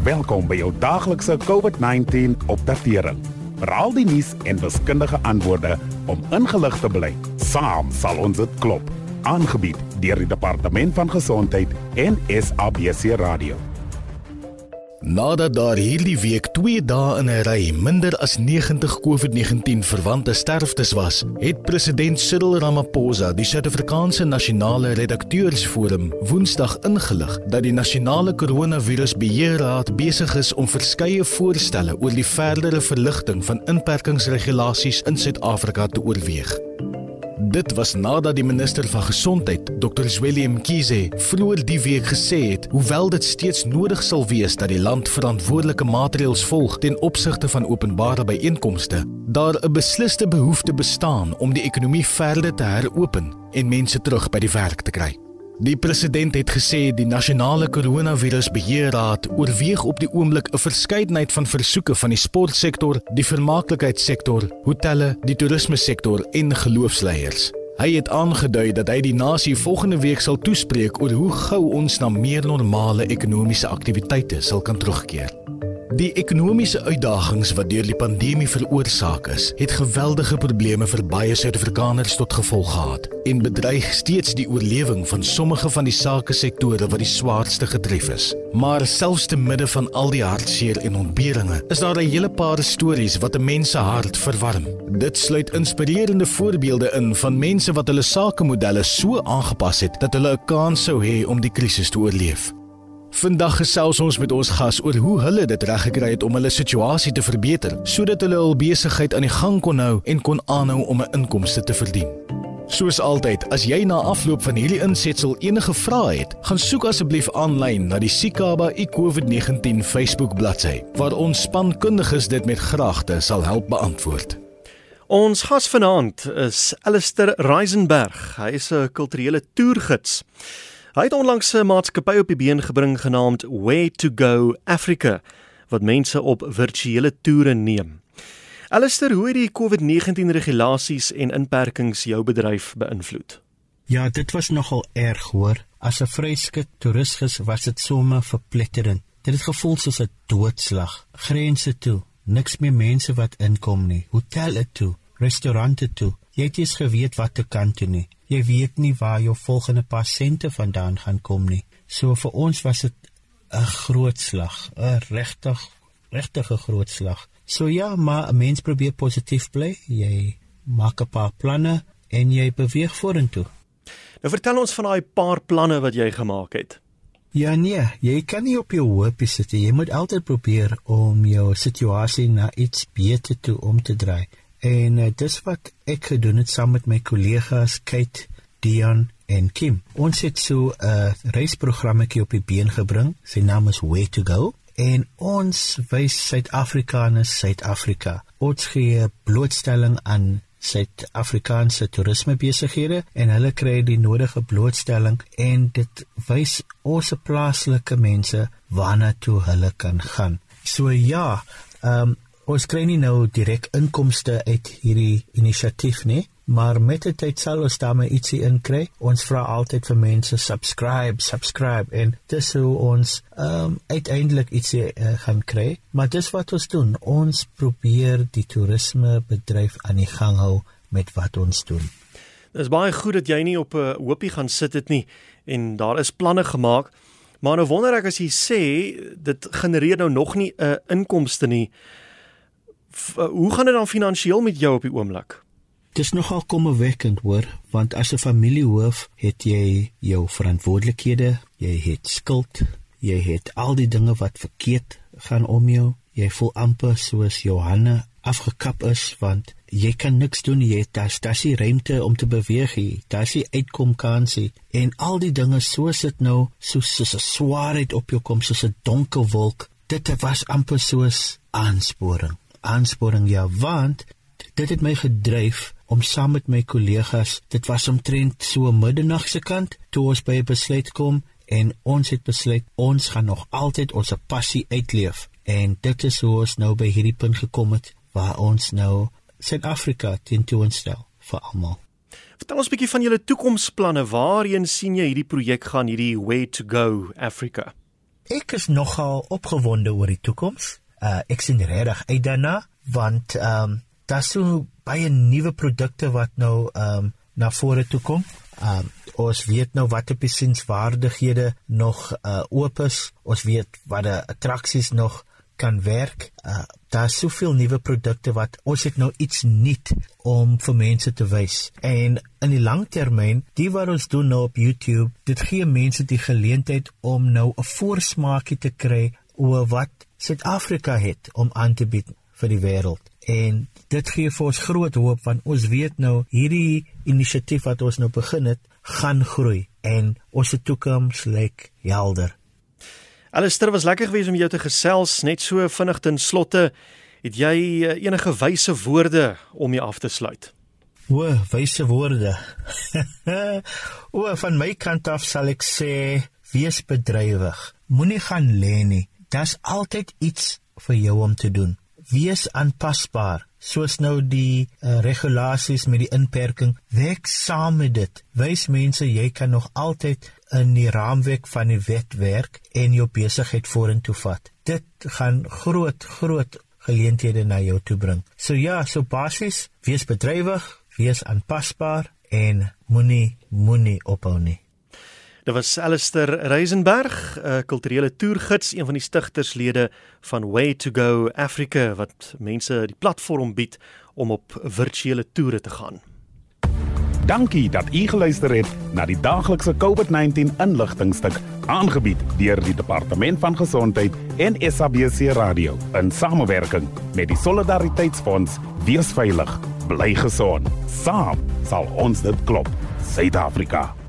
Welkom by jou daaglikse COVID-19 opdatering. Raal die nuus en wiskundige antwoorde om ingelig te bly. Saam sal ons dit klop. Aangebied deur die Departement van Gesondheid en SABC Radio. Nadat daar hierdie week 2 dae in 'n ry minder as 90 COVID-19 verwante sterftes was, het president Cyril Ramaphosa die Suid-Afrikaanse Nasionale Redakteursforum Woensdag ingelig dat die Nasionale Koronavirusbeheerraad besig is om verskeie voorstelle oor die verdere verligting van inperkingsregulasies in Suid-Afrika te oorweeg. Dit was nadat die minister van gesondheid, Dr. Willem Kiese, vroeër die week gesê het, hoewel dit steeds nodig sal wees dat die land verantwoordelike maatreëls volg ten opsigte van openbare byeenkomste, daar 'n besliste behoefte bestaan om die ekonomie verder te heropen en mense terug by die werk te kry. Die president het gesê die nasionale koronavirusbeheerraad oorweeg op die oomblik 'n verskeidenheid van versoeke van die sportsektor, die vermaaklikheidssektor, hotelle, die toerismesektor en geloofsleiers. Hy het aangedui dat hy die nasie volgende week sal toespreek oor hoe gou ons na meer normale ekonomiese aktiwiteite sal kan terugkeer. Die ekonomiese uitdagings wat deur die pandemie veroorsaak is, het geweldige probleme vir baie Suid-Afrikaners tot gevolg gehad en bedreig steeds die oorlewing van sommige van die sake sektore wat die swaarste getref is. Maar selfs te midde van al die hartseer en ontberinge, is daar 'n hele paar stories wat 'n mens se hart verwarm. Dit sluit inspirerende voorbeelde in van mense wat hulle sakemodelle so aangepas het dat hulle 'n kans sou hê om die krisis te oorleef. Vandag gesels ons met ons gas oor hoe hulle dit reggekry het om hulle situasie te verbeter sodat hulle hul besigheid aan die gang kon hou en kon aanhou om 'n inkomste te verdien. Soos altyd, as jy na afloop van hierdie insetsel enige vrae het, gaan soek asseblief aanlyn na die Sikaba iCOVID-19 Facebook bladsy waar ons spankundiges dit met graagte sal help beantwoord. Ons gas vanaand is Alistair Reisenberg. Hy is 'n kulturele toergids. Hy het onlangs 'n maatskappy op die been gebring genaamd Where to Go Africa wat mense op virtuele toere neem. Alistair, hoe het die COVID-19 regulasies en inperkings jou bedryf beïnvloed? Ja, dit was nogal erg hoor. As 'n vryskut toeristes was dit sommer verpletterend. Dit het gevoel soos 'n doodslag. Grense toe, niks meer mense wat inkom nie. Hotelle toe, restaurante toe. Jy het nie geweet wat te kan doen nie jy weet nie waar jou volgende pasiënte vandaan gaan kom nie. So vir ons was dit 'n groot slag, 'n regtig regtig 'n groot slag. So ja, maar 'n mens probeer positief bly. Jy maak 'n paar planne en jy beweeg vorentoe. Nou vertel ons van daai paar planne wat jy gemaak het. Ja nee, jy kan nie op jou hoop sit nie. Jy moet altyd probeer om jou situasie na iets beter toe om te draai. En uh, dis wat ek gedoen het saam met my kollegas Kate, Dion en Kim. Ons het so 'n uh, reisprogrammetjie op die been gebring. Sy naam is Where to Go en ons wys Suid-Afrikaners Suid-Afrika. Ons gee blootstelling aan Suid-Afrikaanse toerismebesighede en hulle kry die nodige blootstelling en dit wys ons plaaslike mense waarna toe hulle kan gaan. So ja, ehm um, ons kry nie nou direk inkomste uit hierdie inisiatief nie, maar met die tyd sal ons daarmee ietsie inkry. Ons vra altyd vir mense subscribe, subscribe en dis hoe ons um, uiteindelik ietsie uh, gaan kry. Maar dis wat ons doen. Ons probeer die toerismebedryf aan die gang hou met wat ons doen. Dit is baie goed dat jy nie op 'n hoopie gaan sit dit nie en daar is planne gemaak. Maar nou wonder ek as jy sê dit genereer nou nog nie 'n uh, inkomste nie. Eh, hoe gaan dit dan finansiëel met jou op die oomblik? Dis nogal kommerwekkend hoor, want as 'n familiehoof het jy jou verantwoordelikhede, jy het skuld, jy het al die dinge wat verkeerd gaan om jou. Jy voel amper soos Johanna afgekap is want jy kan niks doen jy het daar daar's nie ruimte om te beweeg nie daar's nie uitkom kansie en al die dinge soos dit nou soos soos 'n swaarheid op jou kom soos 'n donker wolk dit was amper soos aansporing aansporing ja want dit het my gedryf om saam met my kollegas dit was omtrent so middernag se kant toe ons by 'n besluit kom en ons het besluit ons gaan nog altyd ons passie uitleef. En dit is hoe ons nou by hierdie punt gekom het waar ons nou Suid-Afrika tentoonstel vir almal. Vertel ons 'n bietjie van julle toekomsplanne. Waarheen sien jy hierdie projek gaan hierdie way to go Africa? Ek is nogal opgewonde oor die toekoms. Uh ek sien regtig uit daarna want ehm um, daar's so baie nuwe produkte wat nou ehm um, na vore toe kom. Ehm um, ons weet nou wat op die sinswaardighede nog uh oop is. Ons weet wat die attraksies nog kan werk. Uh daar's soveel nuwe produkte wat ons het nou iets nuut om vir mense te wys. En in die langtermyn, die wat ons doen nou op YouTube, dit gee mense die geleentheid om nou 'n voorsmaakie te kry oor wat Suid-Afrika het om aan te bied vir die wêreld. En dit gee vir ons groot hoop want ons weet nou hierdie inisiatief wat ons nou begin het, gaan groei en ons toekoms lyk helder. Alistair was lekker geweest om jou te gesels net so vinnig ten slotte. Het jy eh, enige wyse woorde om jou af te sluit? O, wyse woorde. o, van my kant af sal ek sê wees bedrywig. Moenie gaan lê nie. Daar's altyd iets vir jou om te doen. Wees aanpasbaar soos nou die uh, regulasies met die inperking werk saam met dit. Wys mense jy kan nog altyd in die raamwerk van die wet werk en jou besigheid vorentoe vat. Dit gaan groot groot geleenthede na jou toe bring. So ja, so basies, wees bedrywig, wees aanpasbaar en moenie moenie ophou nie. Dit was Alistair Reisenberg, 'n kulturele toergids, een van die stigterslede van Way to Go Africa wat mense die platform bied om op virtuele toere te gaan. Dankie dat u geluister het na die daaglikse COVID-19 inligtingstuk aangebied deur die Departement van Gesondheid en SABC Radio in samewerking met die Solidariteitsfonds. Wees veilig, bly gesond. Saam sal ons dit klop. Suid-Afrika.